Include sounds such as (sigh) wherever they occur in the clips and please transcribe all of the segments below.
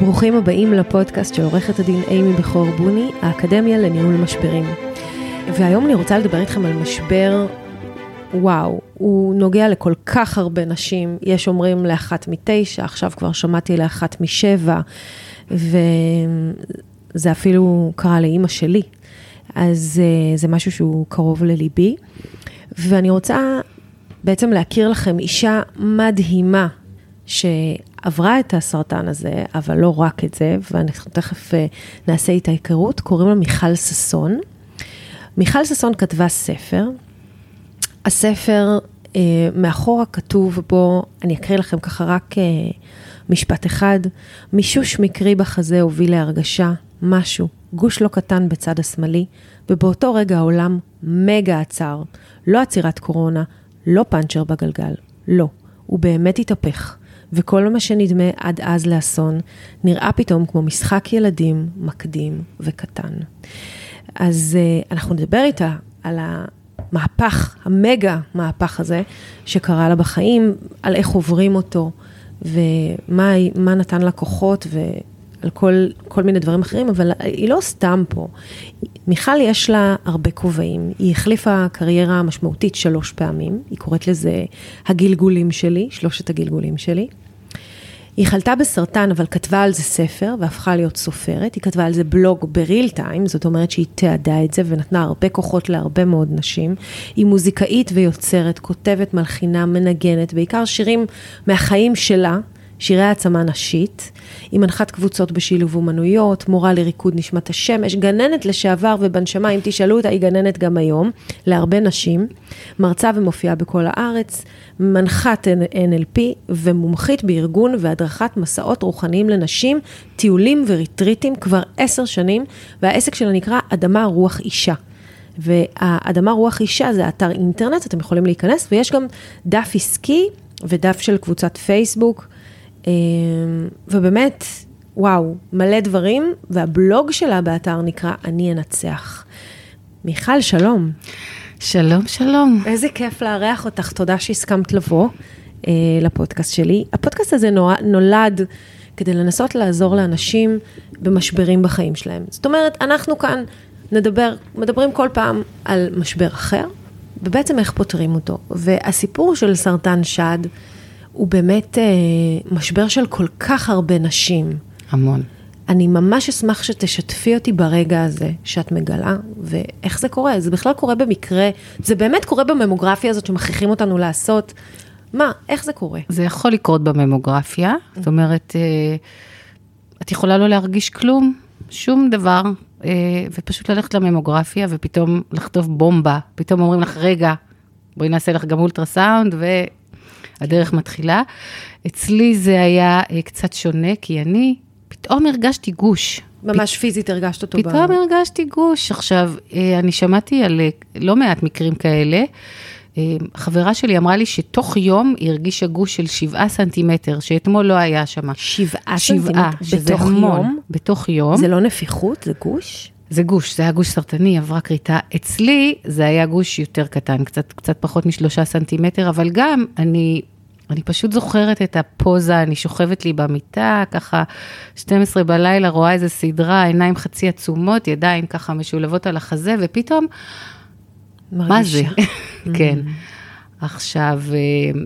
ברוכים הבאים לפודקאסט של עורכת הדין אימי בכור בוני, האקדמיה לניהול משברים. והיום אני רוצה לדבר איתכם על משבר, וואו, הוא נוגע לכל כך הרבה נשים, יש אומרים לאחת מתשע, עכשיו כבר שמעתי לאחת משבע, וזה אפילו קרה לאימא שלי, אז אה, זה משהו שהוא קרוב לליבי. ואני רוצה בעצם להכיר לכם אישה מדהימה, שעברה את הסרטן הזה, אבל לא רק את זה, ואנחנו תכף אה, נעשה איתה היכרות, קוראים לה מיכל ששון. מיכל ששון כתבה ספר. הספר, אה, מאחורה כתוב בו, אני אקריא לכם ככה רק אה, משפט אחד, מישוש מקרי בחזה הוביל להרגשה, משהו, גוש לא קטן בצד השמאלי, ובאותו רגע העולם מגה עצר. לא עצירת קורונה, לא פאנצ'ר בגלגל, לא, הוא באמת התהפך. וכל מה שנדמה עד אז לאסון, נראה פתאום כמו משחק ילדים מקדים וקטן. אז uh, אנחנו נדבר איתה על המהפך, המגה מהפך הזה שקרה לה בחיים, על איך עוברים אותו, ומה נתן לה כוחות, ועל כל, כל מיני דברים אחרים, אבל היא לא סתם פה. מיכל יש לה הרבה כובעים, היא החליפה קריירה משמעותית שלוש פעמים, היא קוראת לזה הגלגולים שלי, שלושת הגלגולים שלי. היא חלתה בסרטן, אבל כתבה על זה ספר והפכה להיות סופרת. היא כתבה על זה בלוג בריל טיים, זאת אומרת שהיא תיעדה את זה ונתנה הרבה כוחות להרבה מאוד נשים. היא מוזיקאית ויוצרת, כותבת, מלחינה, מנגנת, בעיקר שירים מהחיים שלה. שירי העצמה נשית, היא מנחת קבוצות בשילוב אומנויות, מורה לריקוד נשמת השמש, גננת לשעבר ובנשמה, אם תשאלו אותה, היא גננת גם היום, להרבה נשים, מרצה ומופיעה בכל הארץ, מנחת NLP ומומחית בארגון והדרכת מסעות רוחניים לנשים, טיולים וריטריטים כבר עשר שנים, והעסק שלה נקרא אדמה רוח אישה. והאדמה רוח אישה זה אתר אינטרנט, אתם יכולים להיכנס, ויש גם דף עסקי ודף של קבוצת פייסבוק. אמ, ובאמת, וואו, מלא דברים, והבלוג שלה באתר נקרא אני אנצח. מיכל, שלום. שלום, שלום. איזה כיף לארח אותך, תודה שהסכמת לבוא אה, לפודקאסט שלי. הפודקאסט הזה נולד כדי לנסות לעזור לאנשים במשברים בחיים שלהם. זאת אומרת, אנחנו כאן נדבר, מדברים כל פעם על משבר אחר, ובעצם איך פותרים אותו. והסיפור של סרטן שד, הוא באמת אה, משבר של כל כך הרבה נשים. המון. אני ממש אשמח שתשתפי אותי ברגע הזה שאת מגלה, ואיך זה קורה. זה בכלל קורה במקרה, זה באמת קורה בממוגרפיה הזאת שמכריחים אותנו לעשות. מה, איך זה קורה? זה יכול לקרות בממוגרפיה, זאת אומרת, אה, את יכולה לא להרגיש כלום, שום דבר, אה, ופשוט ללכת לממוגרפיה ופתאום לחטוף בומבה, פתאום אומרים לך, רגע, בואי נעשה לך גם אולטרסאונד, הדרך מתחילה. אצלי זה היה אה, קצת שונה, כי אני פתאום הרגשתי גוש. ממש פ... פיזית הרגשת אותו. פתאום ב... הרגשתי גוש. עכשיו, אה, אני שמעתי על אה, לא מעט מקרים כאלה. חברה שלי אמרה לי שתוך יום היא הרגישה גוש של שבעה סנטימטר, שאתמול לא היה שם. שבעה סנטימטר? שזה בתוך המון. יום? בתוך יום. זה לא נפיחות? זה גוש? זה גוש, זה היה גוש סרטני, עברה כריתה. אצלי זה היה גוש יותר קטן, קצת, קצת פחות משלושה סנטימטר, אבל גם אני, אני פשוט זוכרת את הפוזה, אני שוכבת לי במיטה, ככה 12 בלילה, רואה איזה סדרה, עיניים חצי עצומות, ידיים ככה משולבות על החזה, ופתאום, מרגישה. מה זה? (laughs) כן. Mm. עכשיו, אה,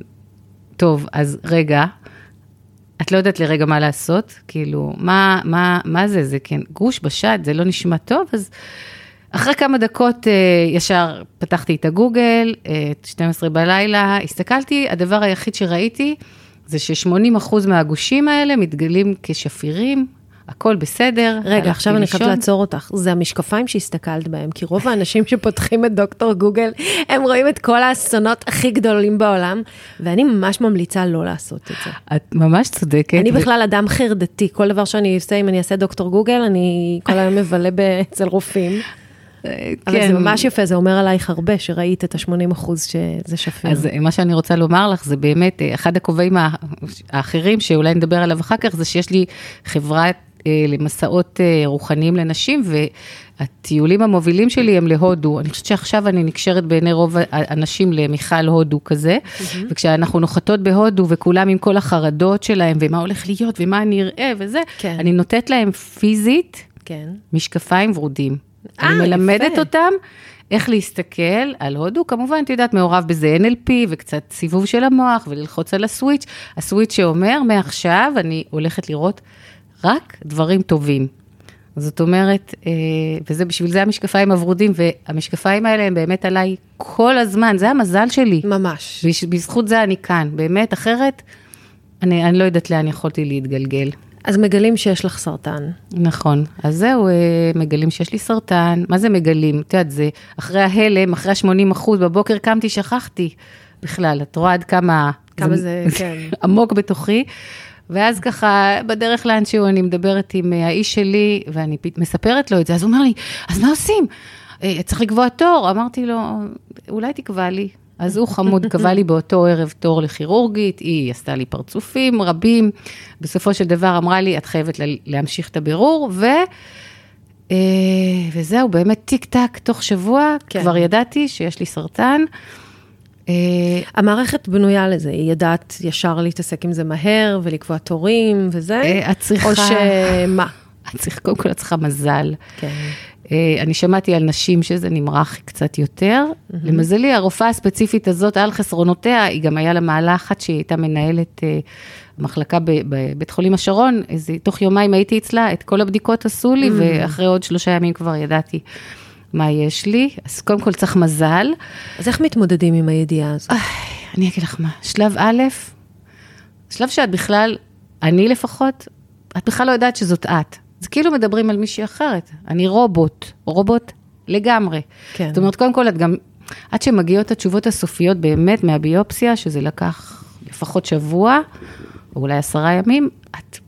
טוב, אז רגע, את לא יודעת לרגע מה לעשות, כאילו, מה, מה, מה זה, זה כן, גוש בשד, זה לא נשמע טוב, אז אחרי כמה דקות אה, ישר פתחתי את הגוגל, אה, 12 בלילה, הסתכלתי, הדבר היחיד שראיתי זה ש-80% מהגושים האלה מתגלים כשפירים, הכל בסדר. רגע, עכשיו אני חייבת. לעצור אותך. זה המשקפיים שהסתכלת בהם, כי רוב האנשים שפותחים את דוקטור גוגל, הם רואים את כל האסונות הכי גדולים בעולם, ואני ממש ממליצה לא לעשות את זה. את ממש צודקת. אני ו- בכלל אדם חרדתי, כל דבר שאני עושה, אם אני אעשה דוקטור גוגל, אני כל היום מבלה אצל רופאים. אבל כן. זה ממש יפה, זה אומר עלייך הרבה, שראית את ה-80 אחוז שזה שפיר. אז אה, מה שאני רוצה לומר לך, זה באמת, אה, אחד הכובעים האחרים, שאולי נדבר עליו אחר כך, זה שיש לי חברה אה, למסעות אה, רוחניים לנשים, והטיולים המובילים שלי הם להודו. אני חושבת שעכשיו אני נקשרת בעיני רוב האנשים למיכל הודו כזה, וכשאנחנו נוחתות בהודו, וכולם עם כל החרדות שלהם, ומה הולך להיות, ומה אני אראה, וזה, כן. אני נותנת להם פיזית כן. משקפיים ורודים. אה, אני מלמדת יפה. אותם איך להסתכל על הודו, כמובן, את יודעת, מעורב בזה NLP וקצת סיבוב של המוח וללחוץ על הסוויץ', הסוויץ' שאומר, מעכשיו אני הולכת לראות רק דברים טובים. זאת אומרת, אה, וזה בשביל זה המשקפיים הוורודים, והמשקפיים האלה הם באמת עליי כל הזמן, זה המזל שלי. ממש. בזכות זה אני כאן, באמת, אחרת, אני, אני לא יודעת לאן יכולתי להתגלגל. אז מגלים שיש לך סרטן. נכון, אז זהו, אה, מגלים שיש לי סרטן, מה זה מגלים? את יודעת, זה אחרי ההלם, אחרי ה-80 אחוז, בבוקר קמתי, שכחתי בכלל, את רואה עד כמה... כמה זה, (laughs) כן. עמוק בתוכי. ואז ככה, בדרך לאנשהו, אני מדברת עם אה, האיש שלי, ואני מספרת לו את זה, אז הוא אומר לי, אז מה עושים? אה, צריך לקבוע תור. אמרתי לו, אולי תקבע לי. אז הוא חמוד, (laughs) קבע לי באותו ערב תור לכירורגית, היא עשתה לי פרצופים רבים. בסופו של דבר אמרה לי, את חייבת לה- להמשיך את הבירור, ו... אה, וזהו, באמת טיק טק, תוך שבוע, כן. כבר ידעתי שיש לי סרטן. אה, המערכת בנויה לזה, היא יודעת ישר להתעסק עם זה מהר ולקבוע תורים וזה, אה, את צריכה- או שמה? את צריכה, קודם כל את צריכה מזל. כן. אה, אני שמעתי על נשים שזה נמרח קצת יותר. למזלי, הרופאה הספציפית הזאת, על חסרונותיה, היא גם היה לה מעלה אחת שהיא הייתה מנהלת אה, מחלקה בבית חולים השרון, איזה, תוך יומיים הייתי אצלה, את כל הבדיקות עשו לי, ואחרי עוד שלושה ימים כבר ידעתי מה יש לי. אז קודם כל צריך מזל. אז איך מתמודדים עם הידיעה הזאת? איי, אני אגיד לך מה, שלב א', שלב שאת בכלל, אני לפחות, את בכלל לא יודעת שזאת את. זה כאילו מדברים על מישהי אחרת. אני רובוט, רובוט לגמרי. כן. זאת אומרת, קודם כל, את גם, עד שמגיעות התשובות הסופיות באמת מהביופסיה, שזה לקח לפחות שבוע, או אולי עשרה ימים, את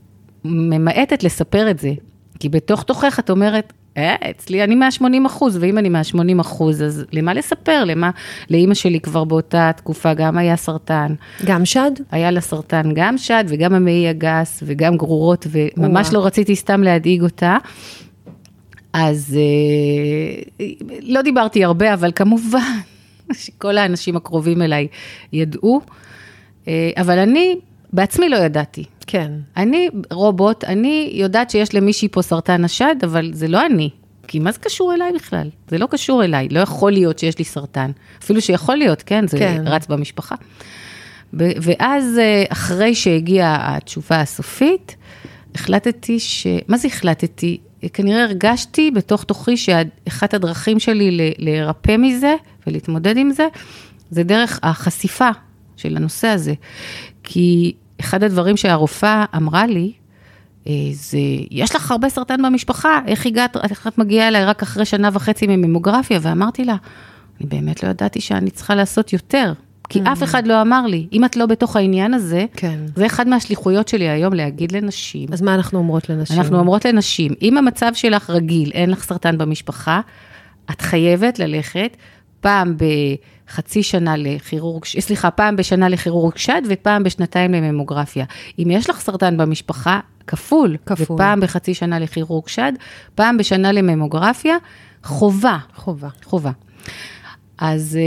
ממעטת לספר את זה. כי בתוך תוכך את אומרת, אה, אצלי אני 180 אחוז, ואם אני 180 אחוז, אז למה לספר? למה? לאימא שלי כבר באותה תקופה גם היה סרטן. גם שד? היה לה סרטן גם שד וגם המעי הגס וגם גרורות, וממש וואו. לא רציתי סתם להדאיג אותה. אז אה, לא דיברתי הרבה, אבל כמובן (laughs) שכל האנשים הקרובים אליי ידעו, אה, אבל אני בעצמי לא ידעתי. כן. אני רובוט, אני יודעת שיש למישהי פה סרטן השד, אבל זה לא אני. כי מה זה קשור אליי בכלל? זה לא קשור אליי, לא יכול להיות שיש לי סרטן. אפילו שיכול להיות, כן? זה כן. רץ במשפחה. ואז, אה, אחרי שהגיעה התשובה הסופית, החלטתי ש... מה זה החלטתי? כנראה הרגשתי בתוך תוכי שאחת הדרכים שלי ל- להירפא מזה ולהתמודד עם זה, זה דרך החשיפה של הנושא הזה. כי אחד הדברים שהרופאה אמרה לי, אה, זה, יש לך הרבה סרטן במשפחה, איך הגעת, איך את מגיעה אליי רק אחרי שנה וחצי מממוגרפיה? ואמרתי לה, אני באמת לא ידעתי שאני צריכה לעשות יותר. כי אף אחד לא אמר לי, אם את לא בתוך העניין הזה, כן. זה אחד מהשליחויות שלי היום, להגיד לנשים. אז מה אנחנו אומרות לנשים? אנחנו אומרות לנשים, אם המצב שלך רגיל, אין לך סרטן במשפחה, את חייבת ללכת פעם בחצי שנה לכירורג, סליחה, פעם בשנה לכירורג שד ופעם בשנתיים לממוגרפיה. אם יש לך סרטן במשפחה, כפול, כפול. ופעם בחצי שנה לכירורג שד, פעם בשנה לממוגרפיה, חובה. חובה. חובה. אז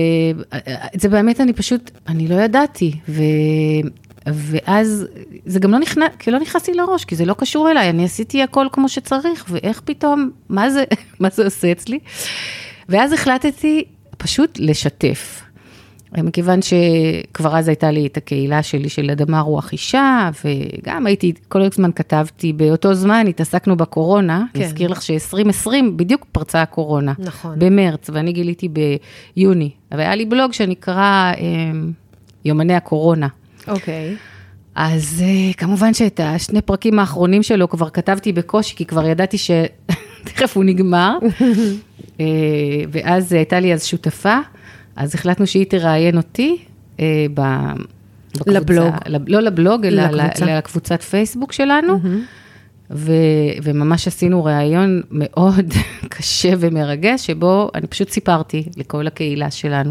אה, זה באמת, אני פשוט, אני לא ידעתי, ו... ואז זה גם לא נכנס, כי לא נכנס לי לראש, כי זה לא קשור אליי, אני עשיתי הכל כמו שצריך, ואיך פתאום, מה זה, (laughs) מה זה עושה אצלי? ואז החלטתי פשוט לשתף. מכיוון שכבר אז הייתה לי את הקהילה שלי של אדמה רוח אישה, וגם הייתי, כל הזמן כתבתי, באותו זמן התעסקנו בקורונה, כן. נזכיר לך ש-2020 בדיוק פרצה הקורונה. נכון. במרץ, ואני גיליתי ביוני. והיה לי בלוג שנקרא אה, יומני הקורונה. אוקיי. אז אה, כמובן שאת השני פרקים האחרונים שלו כבר כתבתי בקושי, כי כבר ידעתי שתכף (laughs) הוא נגמר. (laughs) אה, ואז הייתה לי אז שותפה, אז החלטנו שהיא תראיין אותי אה, ב... בקבוצה- לבלוג. לב- לא לבלוג, אלא לקבוצה. לקבוצת פייסבוק שלנו. ו, וממש עשינו ראיון מאוד (laughs) קשה ומרגש, שבו אני פשוט סיפרתי לכל הקהילה שלנו,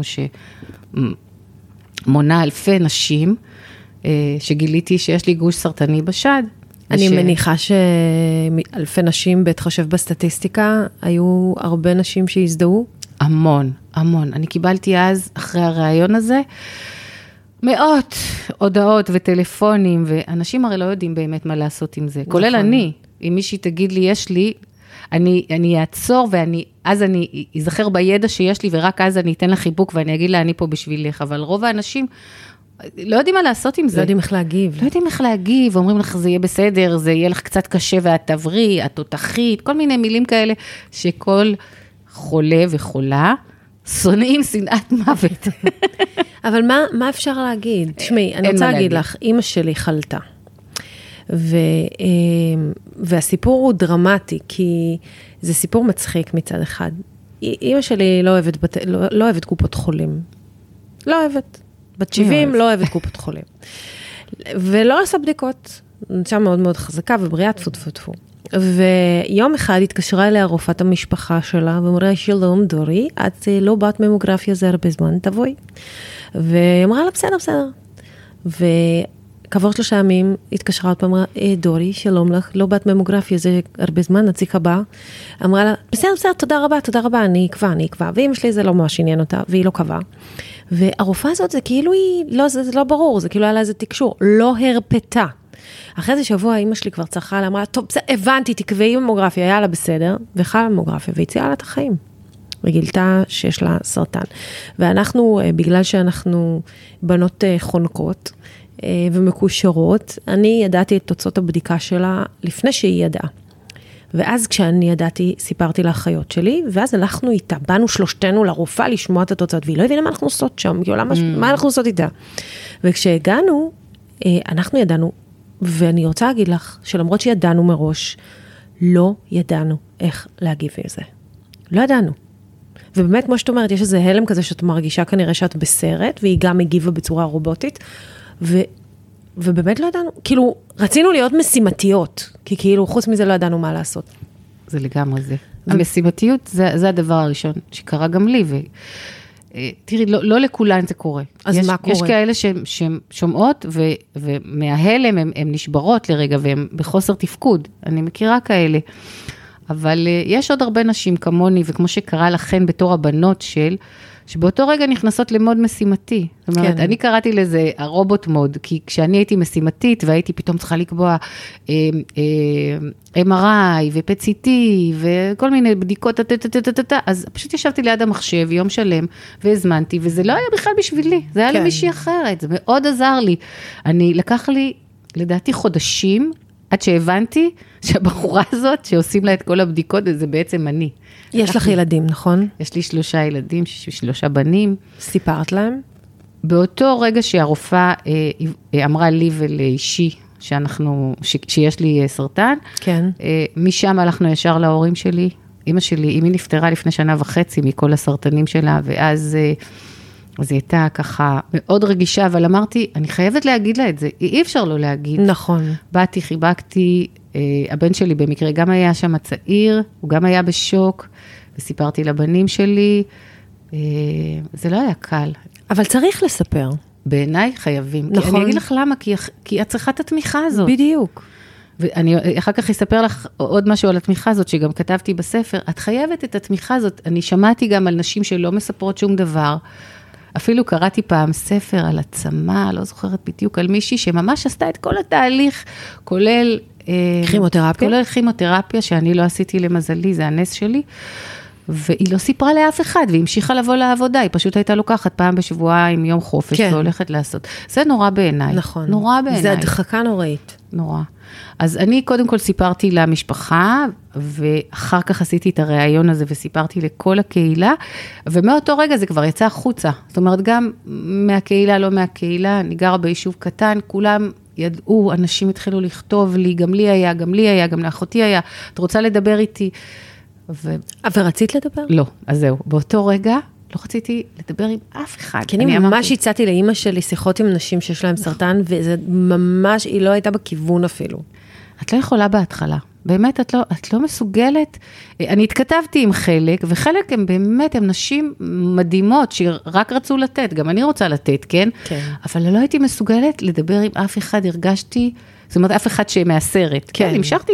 שמונה אלפי נשים, אה, שגיליתי שיש לי גוש סרטני בשד. אני וש- מניחה שאלפי נשים, בהתחשב בסטטיסטיקה, היו הרבה נשים שהזדהו. המון, המון. אני קיבלתי אז, אחרי הראיון הזה, מאות הודעות וטלפונים, ואנשים הרי לא יודעים באמת מה לעשות עם זה, כולל נכון. אני. אם מישהי תגיד לי, יש לי, אני, אני אעצור ואני, אז אני אזכר בידע שיש לי, ורק אז אני אתן לה חיבוק ואני אגיד לה, אני פה בשבילך. אבל רוב האנשים לא יודעים מה לעשות עם זה. לא יודעים איך להגיב. לא יודעים איך להגיב, אומרים לך, זה יהיה בסדר, זה יהיה לך קצת קשה ואת תבריא, את תותחית, כל מיני מילים כאלה, שכל חולה וחולה שונאים שנאת מוות. (laughs) אבל מה, מה אפשר להגיד? תשמעי, אני רוצה להגיד. לך, אימא שלי חלתה. ו, אה, והסיפור הוא דרמטי, כי זה סיפור מצחיק מצד אחד. אימא שלי לא אוהבת, בת, לא, לא אוהבת קופות חולים. לא אוהבת. בת 70 אוהב? לא אוהבת קופות חולים. ולא עושה בדיקות. אישה מאוד מאוד חזקה ובריאה, טפו טפו טפו. ויום אחד התקשרה אליה רופאת המשפחה שלה ואמרה, שלום דורי, את אה, לא בת ממוגרפיה זה הרבה זמן, תבואי. והיא אמרה לה, בסדר, בסדר. וכעבור שלושה ימים התקשרה עוד פעם, אמרה, "אה, דורי, שלום לך, לא בת ממוגרפיה זה הרבה זמן, נציג הבא. אמרה לה, בסדר, בסדר, תודה רבה, תודה רבה, אני אקבע, אני אקבע. ואימא שלי זה לא ממש עניין אותה, והיא לא קבעה. והרופאה הזאת זה כאילו היא, לא, זה, זה לא ברור, זה כאילו היה לה איזה תקשור, לא הרפתה. אחרי איזה שבוע אימא שלי כבר צרחה לה, אמרה, טוב, בסדר, הבנתי, תקבעי ממוגרפיה, היה לה בסדר, וחלה ממוגרפיה, והציעה לה את החיים. וגילתה שיש לה סרטן. ואנחנו, אה, בגלל שאנחנו בנות אה, חונקות ומקושרות, אני ידעתי את תוצאות הבדיקה שלה לפני שהיא ידעה. ואז כשאני ידעתי, סיפרתי לאחיות שלי, ואז הלכנו איתה, באנו שלושתנו לרופאה לשמוע את התוצאות, והיא לא הבינה מה אנחנו עושות שם, כאילו, למה, מה אנחנו עושות איתה? וכשהגענו, אה, אנחנו ידענו, ואני רוצה להגיד לך, שלמרות שידענו מראש, לא ידענו איך להגיב לזה. לא ידענו. ובאמת, כמו שאת אומרת, יש איזה הלם כזה שאת מרגישה כנראה שאת בסרט, והיא גם הגיבה בצורה רובוטית, ו, ובאמת לא ידענו, כאילו, רצינו להיות משימתיות, כי כאילו, חוץ מזה לא ידענו מה לעשות. זה לגמרי זה. המשימתיות זה, זה הדבר הראשון שקרה גם לי. ו... אה, תראי, לא, לא לכולן זה קורה. אז יש, מה יש קורה? כאלה שהן- שומעות, ו, ומההלם הן הן נשברות לרגע, והן בחוסר תפקוד. אני מכירה כאלה. אבל אה, יש עוד הרבה נשים כמוני, וכמו שקרה לכן בתור הבנות של, שבאותו רגע נכנסות למוד משימתי. זאת אומרת, כן. אני קראתי לזה הרובוט מוד, כי כשאני הייתי משימתית והייתי פתאום צריכה לקבוע אה, אה, MRI ו-PCT וכל מיני בדיקות, טה, טה, טה, טה, טה, טה, אז פשוט ישבתי ליד המחשב יום שלם והזמנתי, וזה לא היה בכלל בשבילי, זה היה כן. למישהי אחרת, זה מאוד עזר לי. אני, לקח לי, לדעתי, חודשים עד שהבנתי שהבחורה הזאת, שעושים לה את כל הבדיקות, זה בעצם אני. יש לך ילדים, נכון? יש לי שלושה ילדים, שלושה בנים. סיפרת להם? באותו רגע שהרופאה אה, אה, אמרה לי ולאישי שאנחנו, ש, שיש לי אה, סרטן, כן. אה, משם הלכנו ישר להורים שלי. אימא שלי, אמי נפטרה לפני שנה וחצי מכל הסרטנים שלה, ואז אה, אז היא הייתה ככה מאוד רגישה, אבל אמרתי, אני חייבת להגיד לה את זה, אי אפשר לא להגיד. נכון. באתי, חיבקתי, אה, הבן שלי במקרה גם היה שם צעיר, הוא גם היה בשוק, וסיפרתי לבנים שלי, אה, זה לא היה קל. אבל צריך לספר. בעיניי חייבים. כי נכון. אני אגיד לך למה, כי, כי את צריכה את התמיכה הזאת. בדיוק. ואני אחר כך אספר לך עוד משהו על התמיכה הזאת, שגם כתבתי בספר. את חייבת את התמיכה הזאת. אני שמעתי גם על נשים שלא מספרות שום דבר. אפילו קראתי פעם ספר על עצמה, לא זוכרת בדיוק, על מישהי שממש עשתה את כל התהליך, כולל... אה, כימותרפיה? כולל כימותרפיה, שאני לא עשיתי למזלי, זה הנס שלי. והיא לא סיפרה לאף אחד, והיא המשיכה לבוא לעבודה, היא פשוט הייתה לוקחת פעם בשבועיים יום חופש, כן. והולכת לעשות. זה נורא בעיניי. נכון. נורא בעיניי. זה הדחקה נוראית. נורא. אז אני קודם כל סיפרתי למשפחה, ואחר כך עשיתי את הריאיון הזה וסיפרתי לכל הקהילה, ומאותו רגע זה כבר יצא החוצה. זאת אומרת, גם מהקהילה, לא מהקהילה, אני גרה ביישוב קטן, כולם ידעו, אנשים התחילו לכתוב לי, גם לי היה, גם לי היה, גם לאחותי היה, את רוצה לדבר איתי? ו... ורצית לדבר? לא, אז זהו, באותו רגע לא רציתי לדבר עם אף אחד. כי אני ממש אמרתי... הצעתי לאימא שלי שיחות עם נשים שיש להן סרטן, וזה ממש, היא לא הייתה בכיוון אפילו. את לא יכולה בהתחלה. באמת, את לא, את לא מסוגלת. אני התכתבתי עם חלק, וחלק הם באמת, הם נשים מדהימות, שרק רצו לתת, גם אני רוצה לתת, כן? כן. אבל לא הייתי מסוגלת לדבר עם אף אחד, הרגשתי, זאת אומרת, אף אחד שמהסרט. כן. כן, המשכתי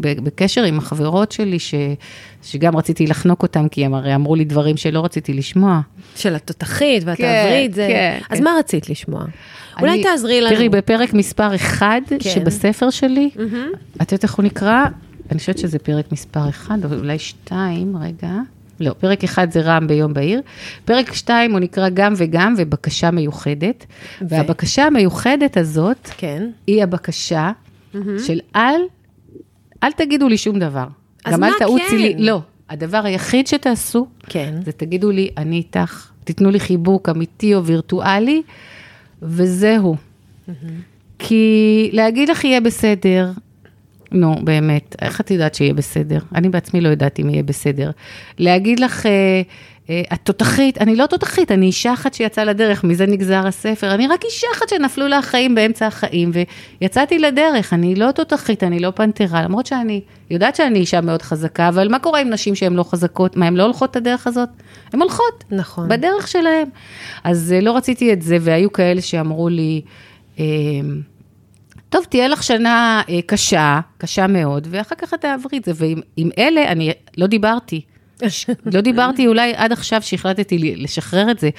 בקשר עם החברות שלי, ש, שגם רציתי לחנוק אותם, כי הם הרי אמרו לי דברים שלא רציתי לשמוע. של התותחית והתעברית, כן, זה... כן. אז כן. מה רצית לשמוע? אולי אני, תעזרי לנו. תראי, בפרק מספר 1 כן. שבספר שלי, mm-hmm. את יודעת איך הוא נקרא? אני חושבת שזה פרק מספר 1, או אולי 2, רגע. לא, פרק 1 זה רעם ביום בהיר. פרק 2 הוא נקרא גם וגם ובקשה מיוחדת. ו... והבקשה המיוחדת הזאת, כן. היא הבקשה mm-hmm. של אל, אל תגידו לי שום דבר. אז מה כן? לי, לא, הדבר היחיד שתעשו, כן. זה תגידו לי, אני איתך, תיתנו לי חיבוק אמיתי או וירטואלי, וזהו. כי להגיד לך יהיה בסדר, נו, באמת, איך את יודעת שיהיה בסדר? אני בעצמי לא יודעת אם יהיה בסדר. להגיד לך, אה, אה, את תותחית, אני לא תותחית, אני אישה אחת שיצאה לדרך, מזה נגזר הספר, אני רק אישה אחת שנפלו לה החיים באמצע החיים, ויצאתי לדרך, אני לא תותחית, אני לא פנתרה, למרות שאני יודעת שאני אישה מאוד חזקה, אבל מה קורה עם נשים שהן לא חזקות? מה, הן לא הולכות את הדרך הזאת? הן הולכות. נכון. בדרך שלהן. אז אה, לא רציתי את זה, והיו כאלה שאמרו לי, אה, טוב, תהיה לך שנה קשה, קשה מאוד, ואחר כך את תעברי את זה, ועם אלה אני לא דיברתי. (laughs) לא דיברתי אולי עד עכשיו שהחלטתי לשחרר את זה,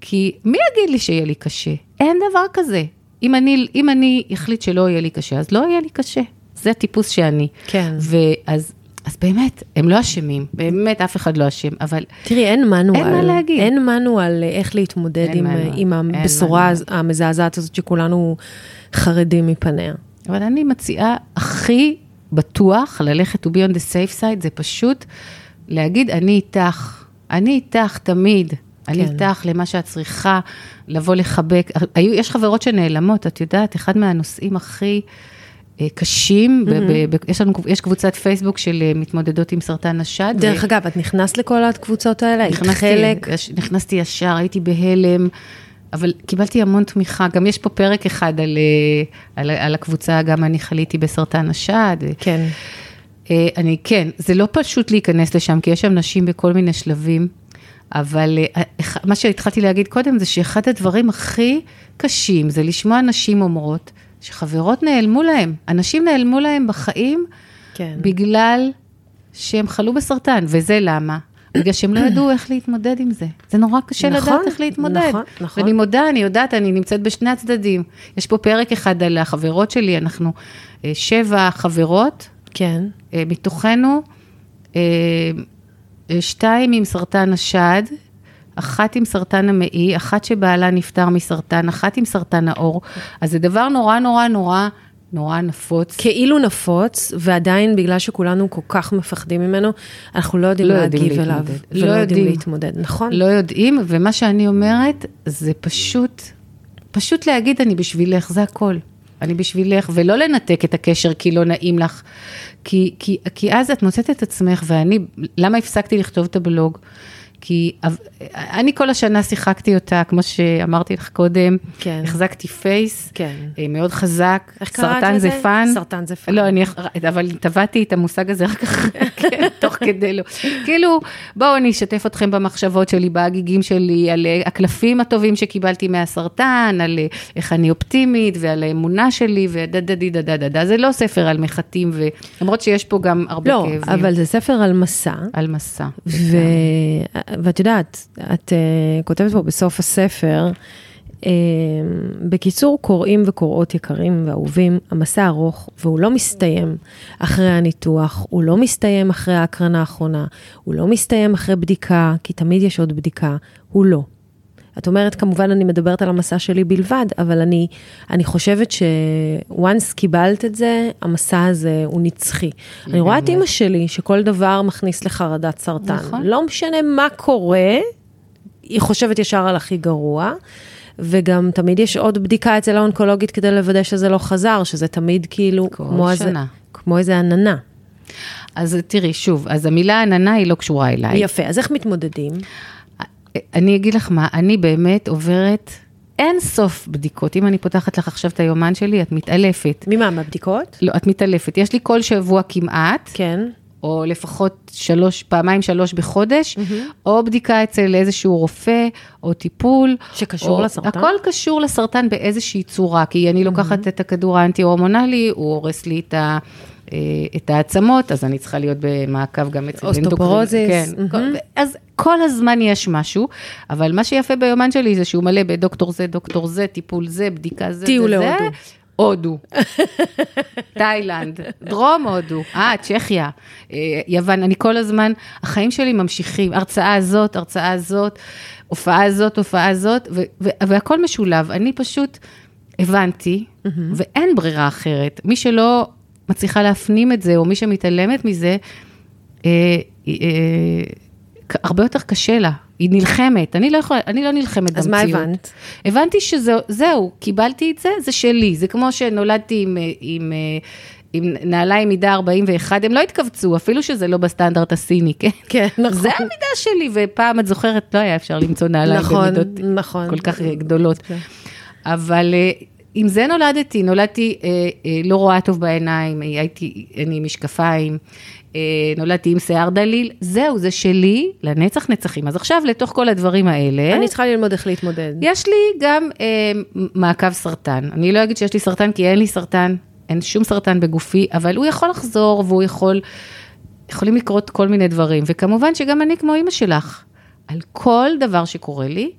כי מי יגיד לי שיהיה לי קשה? אין דבר כזה. אם אני, אם אני אחליט שלא יהיה לי קשה, אז לא יהיה לי קשה. זה הטיפוס שאני. כן. ואז... אז באמת, הם לא אשמים, באמת אף אחד לא אשם, אבל... תראי, אין מנואל. אין מה להגיד. אין מנואל איך להתמודד עם, עם הבשורה המזעזעת הזאת שכולנו חרדים מפניה. אבל אני מציעה הכי בטוח ללכת to be on the safe side, זה פשוט להגיד, אני איתך, אני איתך תמיד. כן. אני איתך למה שאת צריכה, לבוא לחבק. היו, יש חברות שנעלמות, את יודעת, אחד מהנושאים הכי אה, קשים, mm-hmm. ב, ב, יש לנו, יש קבוצת פייסבוק של אה, מתמודדות עם סרטן השד. דרך ו... אגב, את נכנסת לכל הקבוצות האלה? נכנסתי, חלק? נכנסתי ישר, הייתי בהלם. אבל קיבלתי המון תמיכה, גם יש פה פרק אחד על, אה, על, על הקבוצה, גם אני חליתי בסרטן השד. כן. אה, אני, כן, זה לא פשוט להיכנס לשם, כי יש שם נשים בכל מיני שלבים, אבל אה, מה שהתחלתי להגיד קודם זה שאחד הדברים הכי קשים זה לשמוע נשים אומרות שחברות נעלמו להם, אנשים נעלמו להם בחיים, כן. בגלל שהם חלו בסרטן, וזה למה? בגלל שהם לא ידעו איך להתמודד עם זה. זה נורא קשה נכון, לדעת איך להתמודד. נכון, נכון. ואני מודה, אני יודעת, אני נמצאת בשני הצדדים. יש פה פרק אחד על החברות שלי, אנחנו אה, שבע חברות, כן. אה, מתוכנו, אה, שתיים עם סרטן השד, אחת עם סרטן המעי, אחת שבעלה נפטר מסרטן, אחת עם סרטן העור. אז זה דבר נורא נורא נורא נורא נפוץ. כאילו נפוץ, ועדיין בגלל שכולנו כל כך מפחדים ממנו, אנחנו לא יודעים לא להגיב אליו. לא יודעים יודעים להתמודד, נכון? לא יודעים, ומה שאני אומרת, זה פשוט, פשוט להגיד, אני בשבילך, זה הכל. אני בשבילך, ולא לנתק את הקשר כי לא נעים לך. כי, כי, כי אז את מוצאת את עצמך, ואני, למה הפסקתי לכתוב את הבלוג? כי אני כל השנה שיחקתי אותה, כמו שאמרתי לך קודם, כן. החזקתי face, כן. אה, מאוד חזק, קראת לזה? זה fun. סרטן זה fun. לא, אני, אבל טבעתי את המושג הזה רק אחרי, (laughs) כן, כדי לא. כאילו, בואו אני אשתף אתכם במחשבות שלי, בהגיגים שלי, על אה, הקלפים הטובים שקיבלתי מהסרטן, על אה, איך אני אופטימית, ועל האמונה שלי, ודה דה דה דה דה דה. זה לא ספר על מחטים, למרות שיש פה גם הרבה לא, כאבים. לא, אבל זה ספר על מסע. על מסע. ו... ואת יודעת, את uh, כותבת פה בסוף הספר, בקיצור, קוראים וקוראות יקרים ואהובים, המסע ארוך והוא לא מסתיים אחרי הניתוח, הוא לא מסתיים אחרי ההקרנה האחרונה, הוא לא מסתיים אחרי בדיקה, כי תמיד יש עוד בדיקה, הוא לא. את אומרת, כמובן, אני מדברת על המסע שלי בלבד, אבל אני, אני חושבת ש-once קיבלת את זה, המסע הזה הוא נצחי. אני רואה את אימא שלי, שכל דבר מכניס לחרדת סרטן. נכון. לא משנה מה קורה, היא חושבת ישר על הכי גרוע. וגם תמיד יש עוד בדיקה אצל האונקולוגית כדי לוודא שזה לא חזר, שזה תמיד כאילו כמו, איזה, שנה. כמו איזה עננה. אז תראי, שוב, אז המילה עננה היא לא קשורה אליי. יפה, אז איך מתמודדים? אני אגיד לך מה, אני באמת עוברת אין סוף בדיקות. אם אני פותחת לך עכשיו את היומן שלי, את מתעלפת. ממה, מהבדיקות? לא, את מתעלפת. יש לי כל שבוע כמעט, כן. או לפחות שלוש, פעמיים שלוש בחודש, או בדיקה אצל איזשהו רופא, או טיפול. שקשור או, לסרטן? הכל קשור לסרטן באיזושהי צורה, כי אני לוקחת את הכדור האנטי-הורמונלי, הוא הורס לי את ה... אה, את העצמות, אז אני צריכה להיות במעקב גם אצל אוסטופורוזיס. אנדוקרין. כן, מהמם. כל- אז כל הזמן יש משהו, אבל מה שיפה ביומן שלי זה שהוא מלא בדוקטור זה, דוקטור זה, טיפול זה, בדיקה זה, טיול. להודו. הודו, (laughs) תאילנד, דרום הודו, אה, צ'כיה, אה, יוון, אני כל הזמן, החיים שלי ממשיכים, הרצאה הזאת, הרצאה הזאת, הופעה הזאת, הופעה הזאת, והכל משולב. אני פשוט הבנתי, ואין ברירה אחרת. מי שלא מצליחה להפנים את זה, או מי שמתעלמת מזה, אה, אה, הרבה יותר קשה לה. היא נלחמת, אני לא יכולה, אני לא נלחמת אז מה במציאות. הבנת? הבנתי שזהו, קיבלתי את זה, זה שלי. זה כמו שנולדתי עם, אה, עם, אה, עם נעליים מידה 41, הם לא התכווצו, אפילו שזה לא בסטנדרט הסיני, כן? כן, נכון. זה המידה שלי, ופעם, את זוכרת, לא היה אפשר למצוא נעליים נכון, במידות נכון. כל כך גדולות. כן. אבל אה, עם זה נולדתי, נולדתי אה, אה, לא רואה טוב בעיניים, הייתי, אני עם משקפיים, אה, נולדתי עם שיער דליל, זהו, זה שלי לנצח נצחים. אז עכשיו, לתוך כל הדברים האלה, אני צריכה ללמוד איך להתמודד. יש לי גם אה, מעקב סרטן. אני לא אגיד שיש לי סרטן, כי אין לי סרטן, אין שום סרטן בגופי, אבל הוא יכול לחזור והוא יכול, יכולים לקרות כל מיני דברים. וכמובן שגם אני כמו אימא שלך, על כל דבר שקורה לי,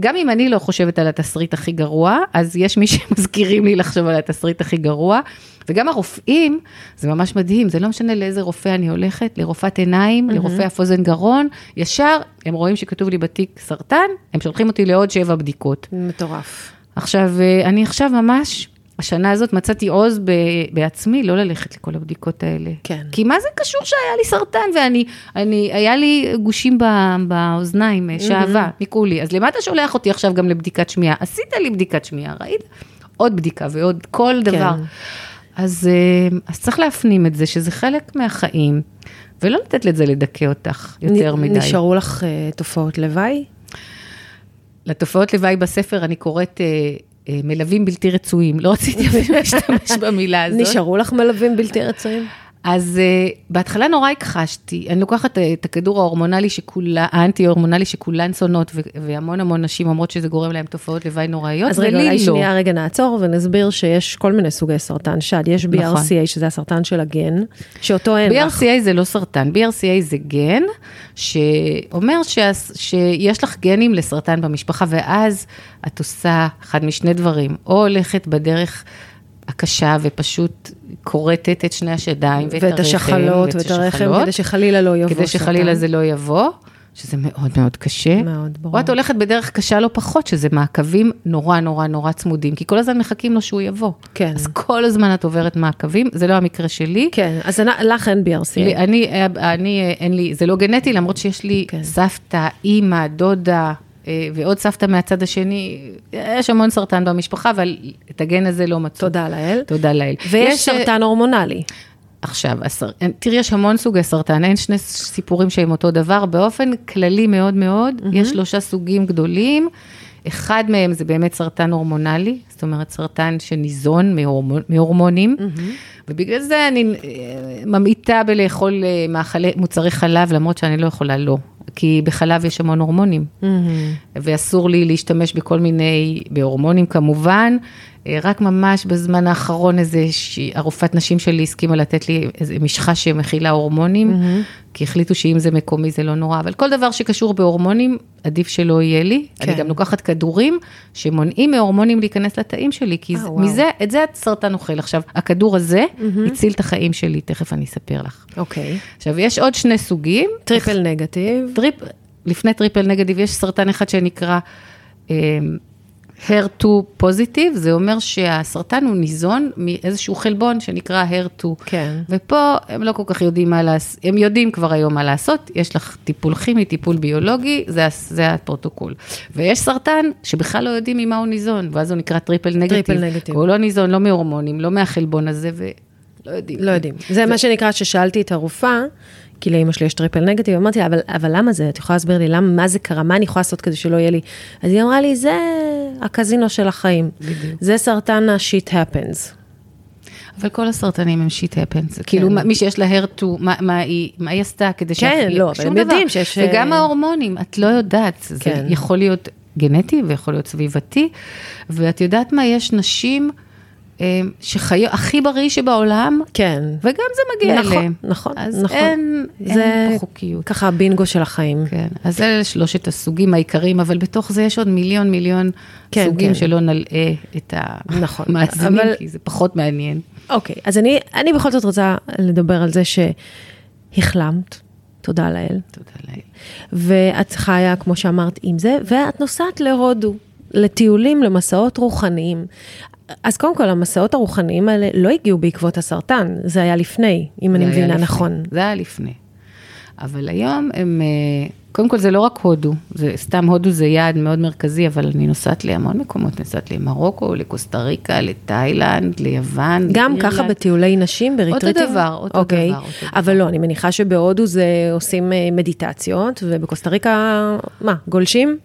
גם אם אני לא חושבת על התסריט הכי גרוע, אז יש מי (laughs) שמזכירים לי לחשוב על התסריט הכי גרוע, וגם הרופאים, זה ממש מדהים, זה לא משנה לאיזה רופא אני הולכת, לרופאת עיניים, לרופא אף אוזן גרון, ישר הם רואים שכתוב לי בתיק סרטן, הם שולחים אותי לעוד שבע בדיקות. מטורף. עכשיו, אה, אני עכשיו ממש, השנה הזאת מצאתי עוז ב- בעצמי לא ללכת לכל הבדיקות האלה. כן. כי מה זה קשור שהיה לי סרטן ואני, אני, היה לי גושים ב- באוזניים, שעווה, ניקו לי. אז למה אתה שולח אותי עכשיו גם לבדיקת שמיעה? עשית לי בדיקת שמיעה, ראית? עוד בדיקה ועוד כל דבר. אז, אה, אז צריך להפנים את זה, שזה חלק מהחיים, ולא לתת לזה לדכא אותך יותר נ- מדי. נשארו לך אה, תופעות לוואי? לתופעות לוואי בספר אני קוראת אה, מלווים בלתי רצויים, לא רציתי להשתמש במילה הזאת. נשארו לך מלווים בלתי רצויים? אז uh, בהתחלה נורא הכחשתי, אני לוקחת אה, את הכדור ההורמונלי שכולה, האנטי-הורמונלי שכולן שונאות, והמון המון נשים אומרות שזה גורם להם תופעות לוואי נוראיות, אז רגע, ולי אולי לא. שנייה רגע נעצור ונסביר שיש כל מיני סוגי סרטן שד. יש נכון. BRCA, שזה הסרטן של הגן, שאותו אין לך. BRCA זה לא סרטן, BRCA זה גן שאומר שה, שיש לך גנים לסרטן במשפחה, ואז את עושה אחד משני דברים, או הולכת בדרך הקשה ופשוט כורתת את שני השדיים ואת, ואת הרחם, השחלות ואת הרחם, כדי שחלילה לא יבוא כדי שחלילה. זה לא יבוא, שזה מאוד מאוד קשה. מאוד, ברור. או את הולכת בדרך קשה לא פחות, שזה מעקבים נורא נורא נורא צמודים, כי כל הזמן מחכים לו שהוא יבוא. כן. אז כל הזמן את עוברת מעקבים, זה לא המקרה שלי. כן, אז אנ- לך אין לי- BRCA. אני, אני, אין לי, זה לא גנטי, למרות שיש לי כן. סבתא, אימא, דודה, אה, ועוד סבתא מהצד השני, יש המון סרטן במשפחה, אבל את הגן הזה לא מצאו. תודה לאל. תודה לאל. ויש יש, אה, סרטן הורמונלי. עכשיו, הסר... תראי, יש המון סוגי סרטן, אין שני סיפורים שהם אותו דבר. באופן כללי מאוד מאוד, mm-hmm. יש שלושה סוגים גדולים. אחד מהם זה באמת סרטן הורמונלי, זאת אומרת סרטן שניזון מהורמונ... מהורמונים, mm-hmm. ובגלל זה אני אה, ממעיטה בלאכול אה, מאכלי, מוצרי חלב, למרות שאני לא יכולה לא, כי בחלב יש המון הורמונים. ואסור לי להשתמש בכל מיני, בהורמונים כמובן, אה, רק ממש בזמן האחרון איזה, ש- הרופאת נשים שלי הסכימה לתת לי איזה משחה שמכילה הורמונים, כי החליטו שאם זה מקומי זה לא נורא, אבל כל דבר שקשור בהורמונים, עדיף שלא יהיה לי. כן. אני גם לוקחת כדורים שמונעים מהורמונים להיכנס לתאים שלי, כי אה, זה- וואו. מזה, את זה הסרטן אוכל. עכשיו, הכדור הזה הציל את החיים שלי, תכף אני אספר לך. אוקיי. עכשיו, יש עוד שני סוגים, triple negative. trip, לפני triple negative יש סרטן אחד שנקרא, אה, HER2 positive, זה אומר שהסרטן הוא ניזון מאיזשהו חלבון שנקרא HER2. כן. ופה הם לא כל כך יודעים מה לעשות, הם יודעים כבר היום מה לעשות, יש לך טיפול כימי, טיפול ביולוגי, זה, זה הפרוטוקול. ויש סרטן שבכלל לא יודעים ממה הוא ניזון, ואז הוא נקרא triple negative. triple negative. הוא לא ניזון, לא מהורמונים, לא מהחלבון הזה, ולא יודעים. לא יודעים. זה מה שנקרא ששאלתי את הרופאה, כי לאמא שלי יש triple negative, אמרתי לה, אבל, אבל למה זה? את יכולה להסביר לי למה, מה זה קרה, מה אני יכולה לעשות כדי שלא יהיה לי? אז היא אמרה לי, זה הקזינו של החיים. בדיוק. זה סרטן ה-shit happens. אבל כל הסרטנים הם shit happens, כאילו מי שיש לה HER2, מה, מה, מה היא עשתה כדי ש... כן, לא, אבל הם יודעים שיש... וגם ההורמונים, את לא יודעת, זה כן. יכול להיות גנטי ויכול להיות סביבתי, ואת יודעת מה, יש נשים אה, שחיו הכי בריא שבעולם, כן. וגם זה מגיע נכון, אליהם. נכון, אז נכון. אין, זה אין פה חוקיות. ככה הבינגו של החיים. כן, אז אלה שלושת הסוגים העיקריים, אבל בתוך זה יש עוד מיליון מיליון כן, סוגים כן. שלא נלאה את נכון, (laughs) המאזינים, אבל- כי זה פחות מעניין. אוקיי, אז אני, אני בכל זאת רוצה לדבר על זה שהחלמת, תודה לאל, תודה לאל. ואת חיה, כמו שאמרת, עם זה, ואת נוסעת להודו, לטיולים, למסעות רוחניים. אז קודם כל, המסעות הרוחניים האלה לא הגיעו בעקבות הסרטן, זה היה לפני, אם אני מבינה לפני. נכון. זה היה לפני. אבל היום הם, אה, קודם כל זה לא רק הודו, זה סתם הודו זה יעד מאוד מרכזי, אבל אני נוסעת להמון מקומות, נוסעת למרוקו, לקוסטה ריקה, לתאילנד, ליוון, גם לאירלנד. ככה בטיולי נשים, בריטריטים? דבר, אותו אוקיי. דבר, אותו אבל לא, אני מניחה שבהודו זה עושים אה, מדיטציות, ובקוסטה ריקה, מה, גולשים?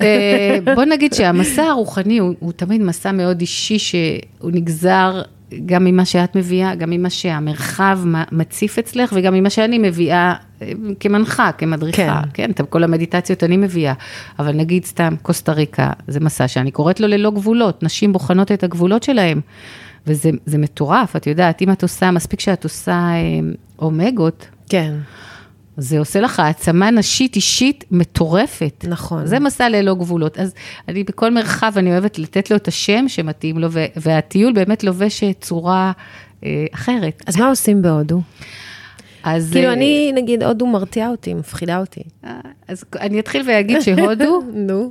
אה, בוא נגיד שהמסע הרוחני הוא, הוא תמיד מסע מאוד אישי, שהוא נגזר גם ממה שאת מביאה, גם ממה שהמרחב מציף אצלך, וגם ממה שאני מביאה אה, כמנחה, כמדריכה. כן. כן, את כל המדיטציות אני מביאה. אבל נגיד סתם, קוסטה ריקה, זה מסע שאני קוראת לו ללא גבולות. נשים בוחנות את הגבולות שלהם. וזה זה מטורף, את יודעת, אם את עושה, מספיק שאת עושה אה, אומגות, כן, זה עושה לך העצמה נשית אישית מטורפת. נכון. זה מסע ללא גבולות. אז אני בכל מרחב, אני אוהבת לתת לו את השם שמתאים לו, והטיול באמת לובש צורה אה, אחרת. אז מה עושים בהודו? אז... כאילו, אה, אני, נגיד, הודו מרתיעה אותי, מפחידה אותי. אה, אז אני אתחיל ואגיד שהודו, (laughs) נו.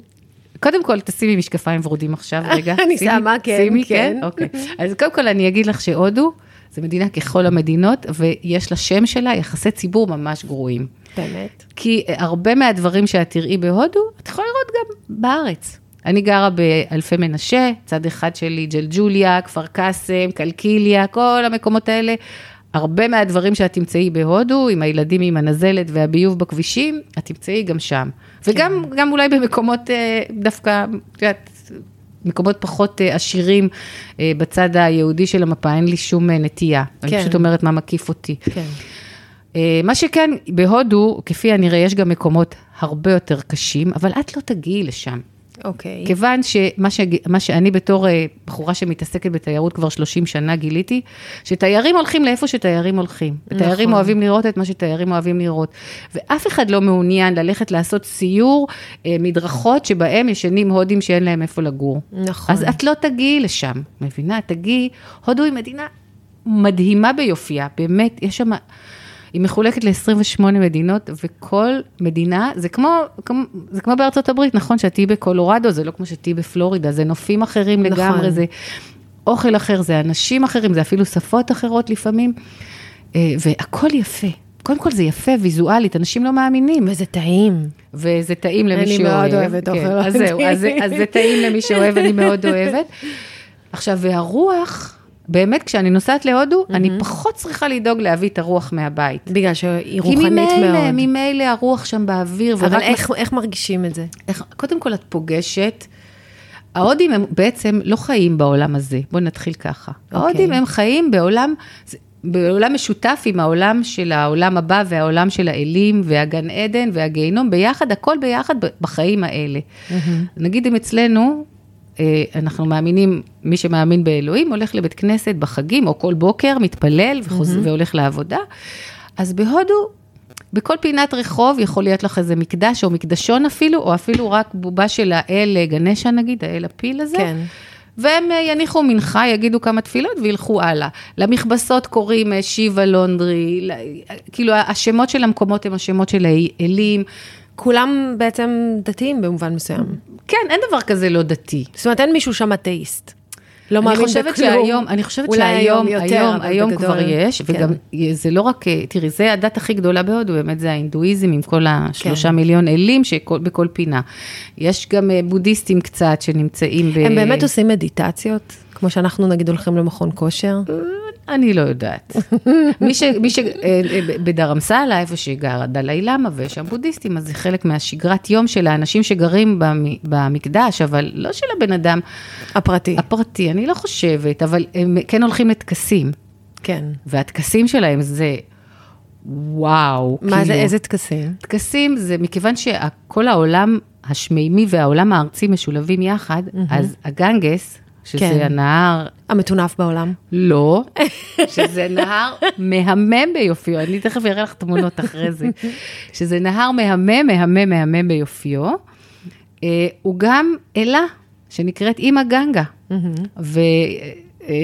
קודם כל תשימי משקפיים ורודים עכשיו, רגע. (laughs) אני שמה, כן, שימי, כן. אוקיי. אז קודם כל אני אגיד לך שהודו, זו מדינה ככל המדינות, ויש לשם שלה יחסי ציבור ממש גרועים. באמת? כי הרבה מהדברים שאת תראי בהודו, את יכולה לראות גם בארץ. אני גרה באלפי מנשה, צד אחד שלי ג'לג'וליה, כפר קאסם, קלקיליה, כל המקומות האלה. הרבה מהדברים שאת תמצאי בהודו, עם הילדים עם הנזלת והביוב בכבישים, את תמצאי גם שם. וגם גם אולי במקומות אה, דווקא, את יודעת, מקומות פחות אה, עשירים אה, בצד היהודי של המפה, אין לי שום אה, נטייה. כן. אני פשוט אומרת מה מקיף אותי. כן. מה שכן, בהודו, כפי הנראה, יש גם מקומות הרבה יותר קשים, אבל את לא תגיעי לשם. אוקיי. כיוון שמה ש... מה שאני בתור אה, בחורה שמתעסקת בתיירות כבר 30 שנה גיליתי, שתיירים הולכים לאיפה שתיירים הולכים. תיירים נכון. אוהבים לראות את מה שתיירים אוהבים לראות. ואף אחד לא מעוניין ללכת לעשות סיור אה, מדרכות שבהם ישנים הודים שאין להם איפה לגור. נכון. אז את לא תגיעי לשם, מבינה? תגיעי, הודו היא מדינה מדהימה ביופייה, באמת, יש שם, היא מחולקת ל-28 מדינות, וכל מדינה, זה כמו, כמו, זה כמו בארצות הברית, נכון, שאת תהיי בקולורדו, זה לא כמו שתהיי בפלורידה, זה נופים אחרים נכון. לגמרי, זה אוכל אחר, זה אנשים אחרים, זה אפילו שפות אחרות לפעמים, אה, והכל יפה. קודם כל זה יפה ויזואלית, אנשים לא מאמינים. וזה טעים. וזה טעים למי אני שאוהב. מאוד אוהבת כן, אוכל אז זהו, אז, אז זה טעים למי שאוהב, אני מאוד אוהבת. עכשיו, והרוח, באמת, כשאני נוסעת להודו, אני פחות צריכה לדאוג להביא את הרוח מהבית. בגלל שהיא כי רוחנית ממילא, מאוד. ממילא הרוח שם באוויר, אבל איך, איך מרגישים את זה? איך, קודם כל את פוגשת, ההודים הם בעצם לא חיים בעולם הזה, בואו נתחיל ככה. אוקיי. ההודים הם חיים בעולם, בעולם משותף עם העולם של העולם הבא והעולם של האלים והגן עדן והגיהינום, ביחד, הכל ביחד בחיים האלה. נגיד אם אצלנו, אנחנו מאמינים, מי שמאמין באלוהים הולך לבית כנסת בחגים, או כל בוקר מתפלל וחוז... והולך לעבודה, אז בהודו בכל פינת רחוב יכול להיות לך איזה מקדש או מקדשון אפילו, או אפילו רק בובה של האל אה, גנשה נגיד, האל הפיל הזה. כן. והם אה, יניחו מנחה, יגידו כמה תפילות וילכו הלאה. למכבסות קוראים אה, שיבה לונדרי, כאילו השמות של המקומות הם השמות של האלים. כולם בעצם דתיים במובן מסוים. כן, אין דבר כזה לא דתי. זאת אומרת, אין מישהו שם אתאיסט. לא אני מאמין חושבת בכלום. שהיום, אני חושבת אולי שהיום, היום יותר, היום, היום כבר יש, כן. וגם זה לא רק, אה, תראי, זה הדת הכי גדולה בהודו, באמת זה ההינדואיזם עם כל השלושה כן. מיליון אלים שבכל פינה. יש גם אה, בודהיסטים קצת שנמצאים ב... הם באמת עושים מדיטציות, כמו שאנחנו נגיד הולכים למכון כושר. אני לא יודעת. (laughs) מי ש... מי ש... אה, אה, בדרמסלה, איפה שגר הדלאי למה, ויש שם בודהיסטים, אז זה חלק מהשגרת יום של האנשים שגרים במ- במקדש, אבל לא של הבן אדם הפרטי. הפרטי, אני לא חושבת, אבל הם כן הולכים לטקסים. כן. והטקסים שלהם זה וואו. מה זה, כאילו, איזה טקסים? טקסים זה מכיוון שכל העולם השמימי והעולם הארצי משולבים יחד, אז הגנגס, שזה כן. הנהר, המטונף בעולם. לא, (laughs) שזה נהר מהמם ביופיו, אני תכף אראה לך תמונות אחרי זה, (laughs) שזה נהר מהמם, מהמם, מהמם ביופיו, אה, הוא גם אלה שנקראת אימא גנגה, ו, אה,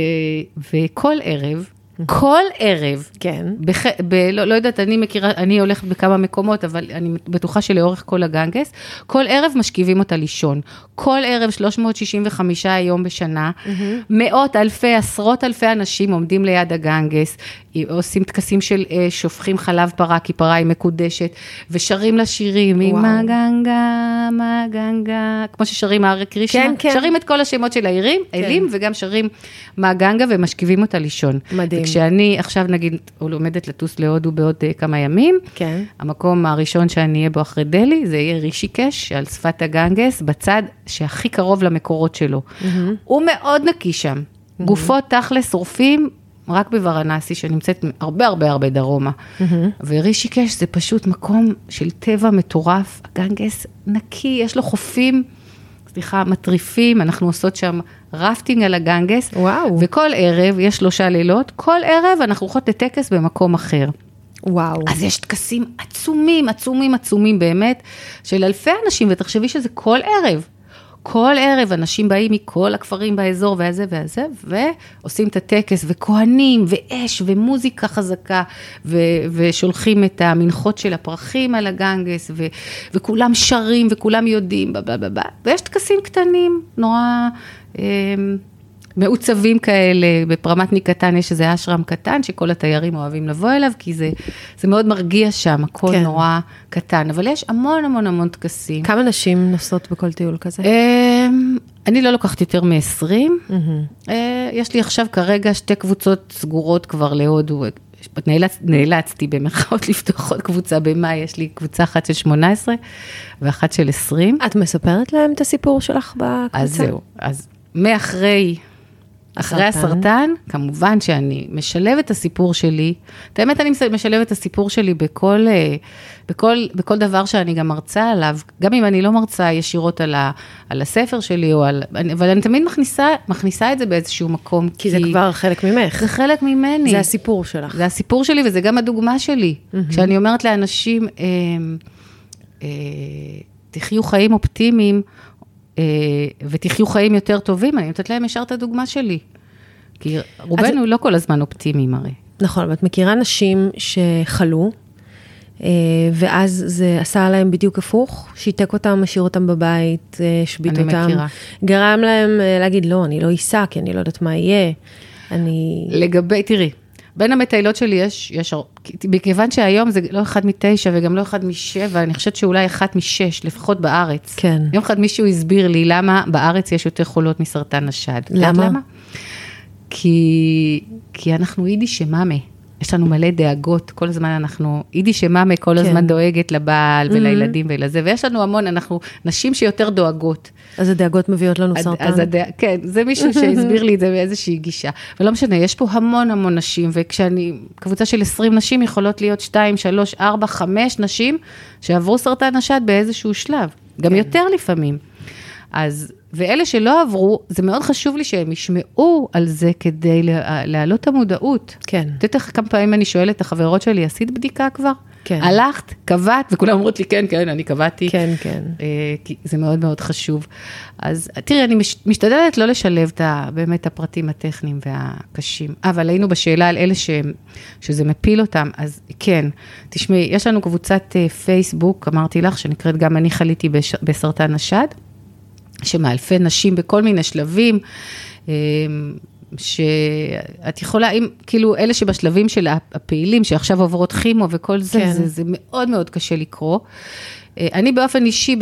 וכל ערב, כל ערב, כן. בח... ב... לא, לא יודעת, אני מכירה, אני הולכת בכמה מקומות, אבל אני בטוחה שלאורך כל הגנגס, כל ערב משכיבים אותה לישון. כל ערב, 365 יום בשנה, מאות אלפי, עשרות אלפי אנשים עומדים ליד הגנגס, עושים טקסים של אה, שופכים חלב פרה, כי פרה היא מקודשת, ושרים לה שירים, וואו. אמא גנגה, אמא גנגה, כמו ששרים הארי קרישנה, כן, כן. שרים את כל השמות של העירים, אלים, וגם שרים מה גנגה ומשכיבים אותה לישון. מדהים. וכשאני עכשיו נגיד עומדת לטוס להודו בעוד אה, כמה ימים, כן. המקום הראשון שאני אהיה בו אחרי דלהי, זה יהיה רישיקש, על שפת הגנגס, בצד שהכי קרוב למקורות שלו. הוא מאוד נקי שם. גופות תכלס שורפים רק בוורנסי, שנמצאת הרבה הרבה הרבה דרומה. ורישיקש זה פשוט מקום של טבע מטורף, הגנגס נקי, יש לו חופים. סליחה, מטריפים, אנחנו עושות שם רפטינג על הגנגס. וואו. וכל ערב, יש שלושה לילות, כל ערב אנחנו הולכות לטקס במקום אחר. וואו. אז יש טקסים עצומים, עצומים, עצומים באמת, של אלפי אנשים, ותחשבי שזה כל ערב. כל ערב אנשים באים מכל הכפרים באזור והזה והזה, ועושים את הטקס, וכהנים, ואש, ומוזיקה חזקה, ו- ושולחים את המנחות של הפרחים על הגנגס, ו- וכולם שרים, וכולם יודעים, בלה בלה בלה, ויש טקסים קטנים, נורא... אה, מעוצבים כאלה, בפרמטני קטן יש איזה אשרם קטן שכל התיירים אוהבים לבוא אליו, כי זה, זה מאוד מרגיע שם, הכל כן. נורא קטן, אבל יש המון המון המון טקסים. כמה נשים נוסעות בכל טיול כזה? אמ, אני לא לוקחת יותר מ-20, יש לי עכשיו כרגע שתי קבוצות סגורות כבר להודו. נאלצ, נאלצתי במרכאות (laughs) לפתוח עוד קבוצה במאי, יש לי קבוצה אחת של 18 ואחת של 20. את מספרת להם את הסיפור שלך בקבוצה? אז זהו, אז מאחרי, אחרי הסרטן. כמובן שאני משלבת את הסיפור שלי, את האמת אני משלבת את הסיפור שלי בכל, אה, בכל, בכל דבר שאני גם מרצה עליו, גם אם אני לא מרצה ישירות על, ה, על הספר שלי, או על, אני- אבל אני תמיד מכניסה, מכניסה את זה באיזשהו מקום, כי זה כבר חלק ממך. זה חלק ממני. זה הסיפור שלך. זה הסיפור שלי וזה גם הדוגמה שלי. כשאני אומרת לאנשים, אה, אה, תחיו חיים אופטימיים ותחיו חיים יותר טובים, אני נותנת להם ישר את הדוגמה שלי. כי רובנו לא כל הזמן אופטימיים הרי. נכון, אבל את מכירה נשים שחלו, אה, ואז זה עשה להם בדיוק הפוך, שיתק אותם, השאיר אותם בבית, אה, השבית אני אותם. מכירה. גרם להם אה, להגיד, לא, אני לא אסע, כי אני לא יודעת מה יהיה. אני... לגבי, תראי, בין המטיילות שלי יש, יש, מכיוון שהיום זה לא אחד מתשע וגם לא אחד משבע, אני חושבת שאולי אחת משש, לפחות בארץ. כן. יום אחד מישהו הסביר לי למה בארץ יש יותר חולות מסרטן השד. יודעת למה? כי, כי אנחנו יידיש שמאמה. יש לנו מלא דאגות, כל הזמן אנחנו, יידיש שמאמה כל כן. הזמן דואגת לבעל ולילדים ולזה, ויש לנו המון, אנחנו נשים שיותר דואגות. אז הדאגות מביאות לנו סרטן. אז הדע... כן, זה מישהו שהסביר לי את זה באיזושהי גישה. ולא משנה, יש פה המון המון נשים, וכשאני, קבוצה של 20 נשים יכולות להיות 2, 3, 4, 5 נשים שעברו סרטן השד באיזשהו שלב, גם כן. יותר לפעמים. אז, ואלה שלא עברו, זה מאוד חשוב לי שהם ישמעו על זה כדי לה- להעלות את המודעות. כן. את יודעת איך כמה פעמים אני שואלת את החברות שלי, עשית בדיקה כבר? כן. הלכת, קבעת, וכולם אומרות לי, כן, כן, אני קבעתי. כן, כן. אה, כי זה מאוד מאוד חשוב. אז תראי, אני מש, משתדלת לא לשלב את ה, באמת הפרטים הטכניים והקשים. אבל היינו בשאלה על אלה ש, שזה מפיל אותם, אז כן, תשמעי, יש לנו קבוצת אה, פייסבוק, אמרתי לך, שנקראת גם אני חליתי בש, בסרטן השד, שמאלפי נשים בכל מיני שלבים. אה, שאת יכולה, אם, כאילו, אלה שבשלבים של הפעילים, שעכשיו עוברות כימו וכל זה, כן. זה, זה מאוד מאוד קשה לקרוא. אה, אני באופן אישי,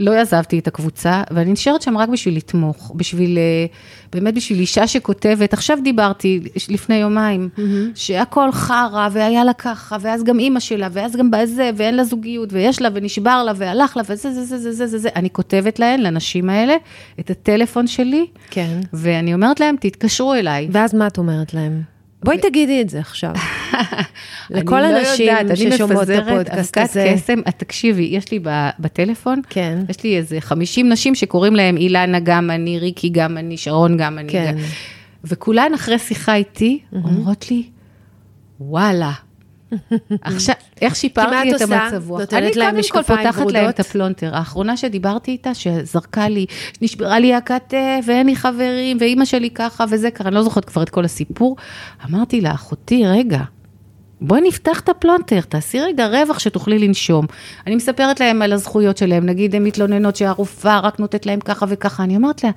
לא עזבתי את הקבוצה, ואני נשארת שם רק בשביל לתמוך, בשביל, אה, באמת בשביל אישה שכותבת, עכשיו דיברתי לפני יומיים, שהכל חרא, והיה לה ככה, ואז גם אימא שלה, ואז גם בזה, ואין לה זוגיות, ויש לה, ונשבר לה, והלך לה, וזה, זה, זה, זה, זה, זה, זה. אני כותבת להן, לנשים האלה, את הטלפון שלי, כן. ואני אומרת להם, תתקשרו אליי. ואז מה את אומרת להם? בואי תגידי את זה עכשיו. (laughs) לכל אני לא הנשים יודעת, אני ששומעות את מפזרת הפודקאסט אבקת הזה. קסם, את תקשיבי, יש לי בטלפון, כן. יש לי איזה 50 נשים שקוראים להם אילנה גם אני, ריקי גם אני, שרון גם אני. כן. וכולן אחרי שיחה איתי אומרות לי, וואלה. עכשיו, איך שיפרתי את? המצב רוח? אני קודם כל פותחת להם? את הפלונטר. האחרונה שדיברתי איתה, שזרקה לי, נשברה לי הכתף, ואין לי חברים, ואימא שלי ככה, וזה קרה, אני לא זוכרת כבר את כל הסיפור. אמרתי לה, אחותי, רגע, בואי נפתח את הפלונטר, תעשי רגע רווח שתוכלי לנשום. אני מספרת להם על הזכויות שלהם, נגיד הן מתלוננות שהרופאה רק נותנת להם ככה וככה, אני אומרת לה,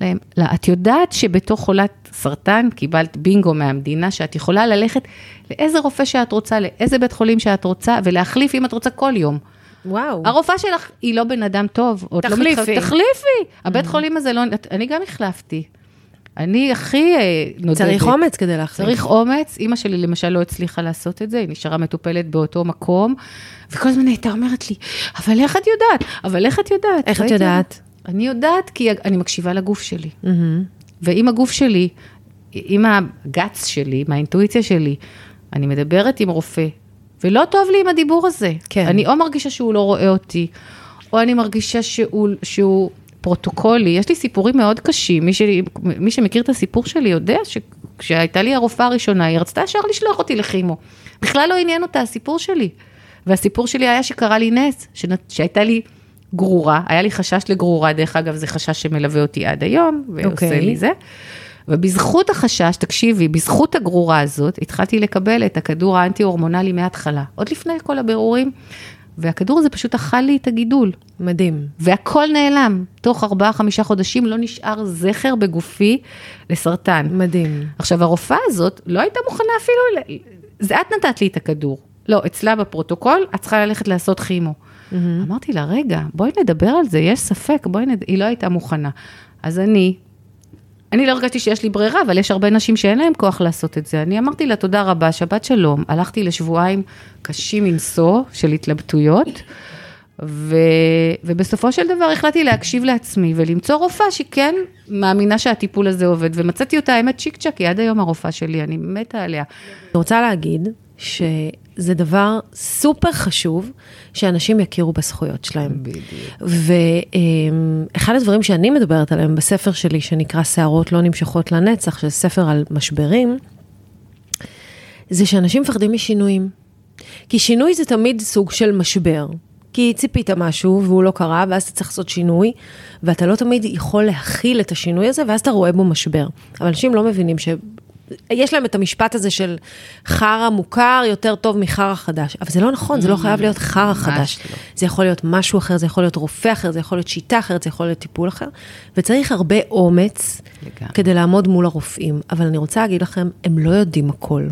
להם, לה, את יודעת שבתור חולת סרטן קיבלת בינגו מהמדינה, שאת יכולה ללכת לאיזה רופא שאת רוצה, לאיזה בית חולים שאת רוצה, ולהחליף אם את רוצה כל יום. וואו. הרופאה שלך היא לא בן אדם טוב. לא תחליפי. מתחייב- תחליפי. הבית חולים הזה לא, אני גם החלפתי. אני הכי אה, נודדת. צריך אומץ כדי להחליף. צריך אומץ, אימא שלי למשל לא הצליחה לעשות את זה, היא נשארה מטופלת באותו מקום, וכל הזמן הייתה אומרת לי, אבל איך את יודעת? אבל איך את יודעת? איך את יודעת? אני יודעת כי אני מקשיבה לגוף שלי. ועם הגוף שלי, עם הגץ שלי, עם האינטואיציה שלי, אני מדברת עם רופא, ולא טוב לי עם הדיבור הזה. כן. אני או מרגישה שהוא לא רואה אותי, או אני מרגישה שהוא, שהוא פרוטוקולי. יש לי סיפורים מאוד קשים, מי, ש, מי שמכיר את הסיפור שלי יודע שכשהייתה לי הרופאה הראשונה, היא רצתה ישר לשלוח אותי לכימו. בכלל לא עניין אותה הסיפור שלי. והסיפור שלי היה שקרה לי נס, שנת, שהייתה לי גרורה, היה לי חשש לגרורה, דרך אגב, זה חשש שמלווה אותי עד היום, ועושה אוקיי. לי זה. ובזכות החשש, תקשיבי, בזכות הגרורה הזאת, התחלתי לקבל את הכדור האנטי-הורמונלי מההתחלה, עוד לפני כל הבירורים, והכדור הזה פשוט אכל לי את הגידול, מדהים. והכל נעלם. תוך ארבעה-חמישה חודשים לא נשאר זכר בגופי לסרטן. מדהים. עכשיו, הרופאה הזאת לא הייתה מוכנה אפילו. זה את נתת לי את הכדור. לא, אצלה בפרוטוקול, את צריכה ללכת לעשות כימו. אמרתי לה, רגע, בואי נדבר על זה, יש ספק, בואי נד... היא לא הייתה מוכנה. אז אני, אני לא הרגשתי שיש לי ברירה, אבל יש הרבה נשים שאין להן כוח לעשות את זה. אני אמרתי לה, תודה רבה, שבת שלום. הלכתי לשבועיים קשים מנשוא של התלבטויות, ו... ובסופו של דבר החלטתי להקשיב לעצמי ולמצוא רופאה שכן מאמינה שהטיפול הזה עובד, ומצאתי אותה, האמת, צ'יק צ'אק, היא עד היום הרופאה שלי, אני מתה עליה. אני רוצה להגיד שזה דבר סופר חשוב שאנשים יכירו בזכויות שלהם. ואחד הדברים שאני מדברת עליהם בספר שלי, שנקרא שערות לא נמשכות לנצח, שזה ספר על משברים, זה שאנשים מפחדים משינויים. כי שינוי זה תמיד סוג של משבר. כי ציפית משהו והוא לא קרה, ואז אתה צריך לעשות שינוי, ואתה לא תמיד יכול להכיל את השינוי הזה, ואז אתה רואה בו משבר. אבל אנשים לא מבינים ש... יש להם את המשפט הזה של חרא מוכר יותר טוב מחרא חדש, אבל זה לא נכון, זה לא חייב להיות חרא חדש. לא. זה יכול להיות משהו אחר, זה יכול להיות רופא אחר, זה יכול להיות שיטה אחרת, זה יכול להיות טיפול אחר, וצריך הרבה אומץ לגמרי. כדי לעמוד מול הרופאים. אבל אני רוצה להגיד לכם, הם לא יודעים הכל.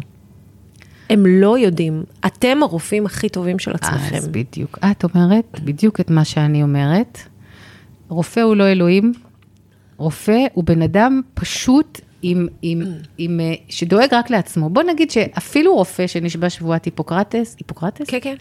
הם לא יודעים. אתם הרופאים הכי טובים של עצמכם. אז בדיוק. את אומרת בדיוק את מה שאני אומרת. רופא הוא לא אלוהים, רופא הוא בן אדם פשוט עם, עם, עם, אה, שדואג רק לעצמו. בוא נגיד שאפילו רופא שנשבע שבועת היפוקרטס, היפוקרטס? כן, כן.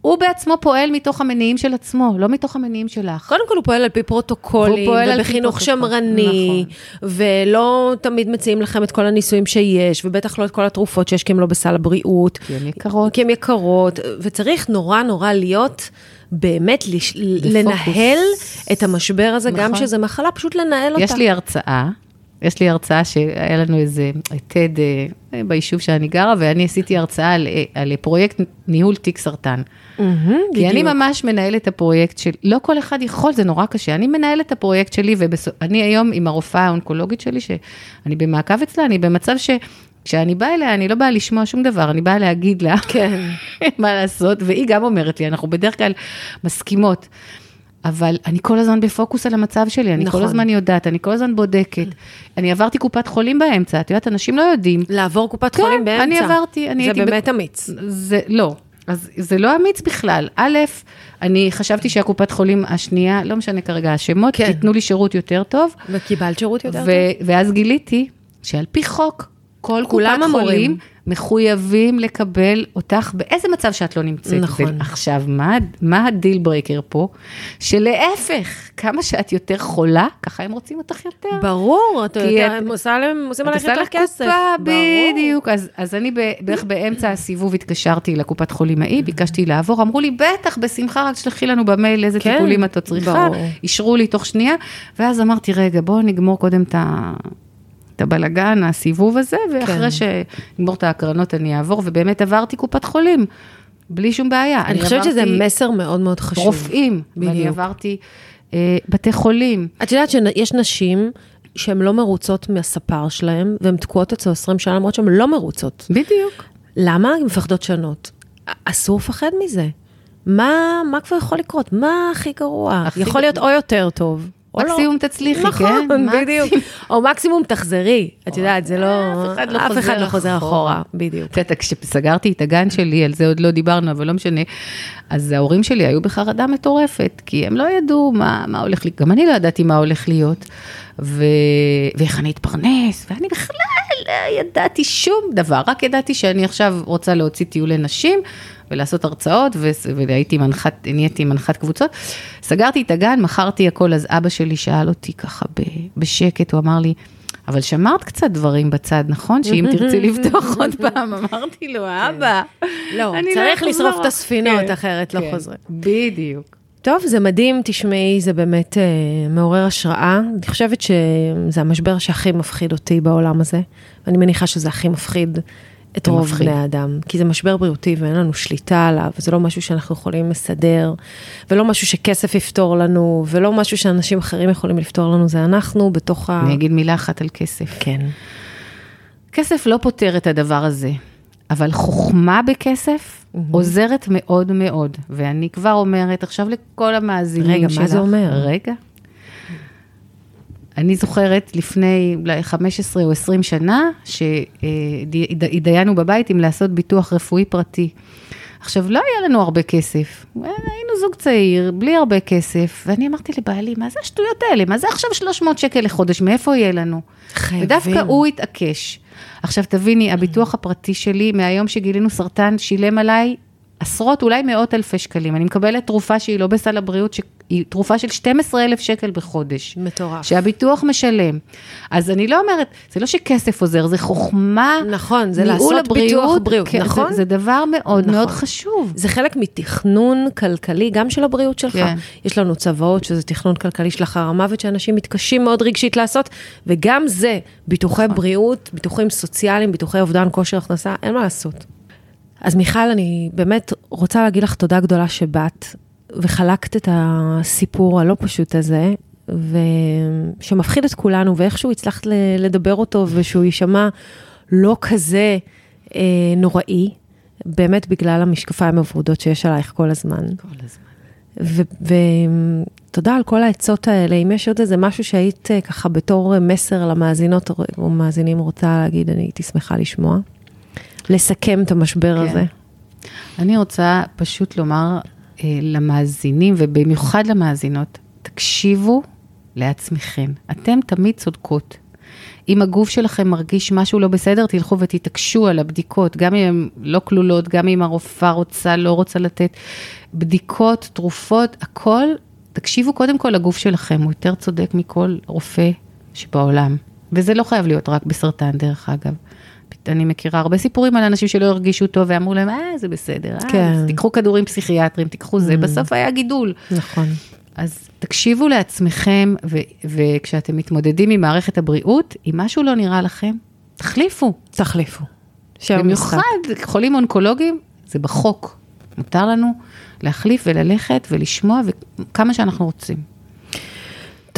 הוא בעצמו פועל מתוך המניעים של עצמו, לא מתוך המניעים שלך. קודם כל הוא פועל על פי פרוטוקולים, ובחינוך שמרני, נכון. ולא תמיד מציעים לכם את כל הניסויים שיש, ובטח לא את כל התרופות שיש, כי הם לא בסל הבריאות. כי הן יקרות. כי הן יקרות, וצריך נורא נורא להיות, באמת, לש... לנהל את המשבר הזה, גם נכון. שזה מחלה, פשוט לנהל אותה. יש לי הרצאה יש לי הרצאה שהיה לנו איזה TED אה, ביישוב שאני גרה, ואני עשיתי הרצאה על, אה, על פרויקט ניהול תיק סרטן. כי אני ממש מנהלת את הפרויקט של, לא כל אחד יכול, זה נורא קשה. אני מנהלת את הפרויקט שלי, ואני היום עם הרופאה האונקולוגית שלי, שאני במעקב אצלה, אני במצב ש... כשאני באה אליה, אני לא באה לשמוע שום דבר, אני באה להגיד לה כן. (laughs) מה לעשות, והיא גם אומרת לי, אנחנו בדרך כלל מסכימות. אבל אני כל הזמן בפוקוס על המצב שלי, אני נכון. כל הזמן יודעת, אני כל הזמן בודקת. אני עברתי קופת חולים באמצע, את יודעת, אנשים לא יודעים. לעבור קופת כן, חולים באמצע. אני עברתי, אני זה הייתי... באמת ב- אמיץ. זה לא. אז זה לא אמיץ בכלל. א', אני חשבתי שהקופת חולים השנייה, לא משנה כרגע השמות, כן. ייתנו לי שירות יותר טוב. וקיבלת שירות יותר טוב? ו- ואז גיליתי שעל פי חוק, כל קופת אמורים. חולים מחויבים לקבל אותך באיזה מצב שאת לא נמצאת. נכון. עכשיו, מה, מה ה deal breaker פה? שלהפך, כמה שאת יותר חולה, ככה הם רוצים אותך יותר. ברור, אתה יודע, את- הם עושה להם- עושים את עליך עושה יותר לך כסף. קופה. בדיוק. אז, אז אני בערך באמצע הסיבוב התקשרתי לקופת חולים ההיא, ביקשתי לעבור, אמרו לי, בטח, בשמחה, רק תשלחי לנו במייל איזה כן, טיפולים את עוד צריכה. ברור. אישרו לי תוך שנייה, ואז אמרתי, רגע, בואו נגמור קודם את ה... את הבלגן, הסיבוב הזה, ואחרי כן. שנגמור את ההקרנות אני אעבור, ובאמת עברתי קופת חולים, בלי שום בעיה. אני חושבת שזה מסר מאוד מאוד חשוב. רופאים, ואני בדיוק. עברתי אה, בתי חולים. את יודעת שיש נשים שהן לא מרוצות מהספר שלהן, והן תקועות אצלו 20 שנה, למרות שהן לא מרוצות. בדיוק. למה? הן מפחדות שונות. אסור לפחד מזה. מה, מה כבר יכול לקרות? מה הכי גרוע? הכי יכול להיות או יותר טוב. לא. מקסימום תצליחי, כן? נכון. בדיוק. או מקסימום תחזרי. את יודעת, זה לא... אף אחד לא אף חוזר אחד לא חוזר אחורה. בדיוק. את יודעת, כשסגרתי את הגן שלי, על זה עוד לא דיברנו, אבל לא משנה, אז ההורים שלי היו בחרדה מטורפת, כי הם לא ידעו מה, מה הולך להיות, גם אני לא ידעתי מה הולך להיות, ו... ואיך אני אתפרנס, ואני בכלל לא ידעתי שום דבר, רק ידעתי שאני עכשיו רוצה להוציא טיולי נשים. ולעשות הרצאות, והייתי מנחת, נהייתי מנחת קבוצות. סגרתי את הגן, מכרתי הכל, אז אבא שלי שאל אותי ככה בשקט, הוא אמר לי, אבל שמרת קצת דברים בצד, נכון? שאם תרצי לפתוח (laughs) עוד פעם, אמרתי לו, אבא, לא, אני צריך אחזור." לשרוף את הספינות, כן, אחרת לא כן, חוזרים. בדיוק. טוב, זה מדהים, תשמעי, זה באמת אה, מעורר השראה. אני חושבת שזה המשבר שהכי מפחיד אותי בעולם הזה, ואני מניחה שזה הכי מפחיד את זה רוב מפחיד. בני האדם, כי זה משבר בריאותי ואין לנו שליטה עליו, וזה לא משהו שאנחנו יכולים לסדר, ולא משהו שכסף יפתור לנו, ולא משהו שאנשים אחרים יכולים לפתור לנו, זה אנחנו בתוך ה... אני אגיד מילה אחת על כסף. כן. כסף לא פותר את הדבר הזה, אבל חוכמה בכסף עוזרת מאוד מאוד. ואני כבר אומרת עכשיו לכל המאזינים רגע, מה שלך, זה אומר? רגע. אני זוכרת לפני אולי 15 או 20 שנה, שהתדיינו בבית עם לעשות ביטוח רפואי פרטי. עכשיו, לא היה לנו הרבה כסף, היינו זוג צעיר, בלי הרבה כסף, ואני אמרתי לבעלי, מה זה השטויות האלה? מה זה עכשיו 300 שקל לחודש? מאיפה יהיה לנו? חייבים. ודווקא הוא התעקש. עכשיו תביני, הביטוח הפרטי שלי, מהיום שגילינו סרטן, שילם עליי עשרות, אולי מאות אלפי שקלים. אני מקבלת תרופה שהיא לא בסל הבריאות, שהיא תרופה של 12,000 שקל בחודש. מטורף. שהביטוח משלם. אז אני לא אומרת, זה לא שכסף עוזר, זה חוכמה. נכון, זה לעשות ביטוח הבריאות, בריאות, כן, נכון? זה, זה דבר מאוד נכון. מאוד חשוב. זה חלק מתכנון כלכלי, גם של הבריאות שלך. כן. יש לנו צוואות, שזה תכנון כלכלי של אחר המוות, שאנשים מתקשים מאוד רגשית לעשות, וגם זה, ביטוחי נכון. בריאות, ביטוחים סוציאליים, ביטוחי אובדן כושר הכנסה, אין מה לעשות. אז מיכל, אני באמת רוצה להגיד לך תודה גדולה שבאת, וחלקת את הסיפור הלא פשוט הזה, ושמפחיד את כולנו, ואיכשהו הצלחת לדבר אותו, ושהוא יישמע לא כזה אה, נוראי, באמת בגלל המשקפיים הוורודות שיש עלייך כל הזמן. כל הזמן. ותודה על כל העצות האלה. אם יש עוד איזה משהו שהיית אה, ככה בתור אה, מסר למאזינות או מאזינים רוצה להגיד, אני הייתי שמחה לשמוע. לסכם את המשבר כן. הזה. אני רוצה פשוט לומר אה, למאזינים, ובמיוחד למאזינות, תקשיבו לעצמכם. אתם תמיד צודקות. אם הגוף שלכם מרגיש משהו לא בסדר, תלכו ותתעקשו על הבדיקות, גם אם הן לא כלולות, גם אם הרופאה רוצה, לא רוצה לתת. בדיקות, תרופות, הכל, תקשיבו קודם כל לגוף שלכם, הוא יותר צודק מכל רופא שבעולם. וזה לא חייב להיות רק בסרטן, דרך אגב. אני מכירה הרבה סיפורים על אנשים שלא הרגישו טוב ואמרו להם, אה, זה בסדר, אה, כן. אז תיקחו כדורים פסיכיאטריים, תיקחו זה, בסוף היה גידול. נכון. אז תקשיבו לעצמכם, ו- וכשאתם מתמודדים עם מערכת הבריאות, אם משהו לא נראה לכם, תחליפו. תחליפו. במיוחד חולים אונקולוגיים, זה בחוק. מותר לנו להחליף וללכת ולשמוע כמה שאנחנו רוצים.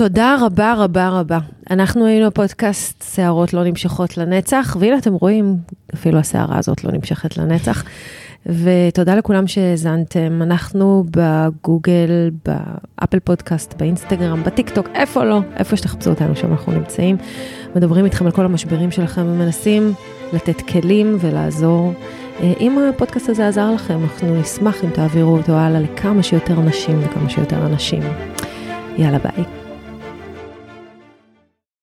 תודה רבה רבה רבה. אנחנו היינו הפודקאסט שערות לא נמשכות לנצח, והנה אתם רואים, אפילו השערה הזאת לא נמשכת לנצח. ותודה לכולם שהאזנתם, אנחנו בגוגל, באפל פודקאסט, באינסטגרם, בטיק טוק, איפה לא, איפה שתחפשו אותנו, שם אנחנו נמצאים. מדברים איתכם על כל המשברים שלכם ומנסים לתת כלים ולעזור. אה, אם הפודקאסט הזה עזר לכם, אנחנו נשמח אם תעבירו אותו הלאה לכמה שיותר נשים וכמה שיותר אנשים. יאללה ביי.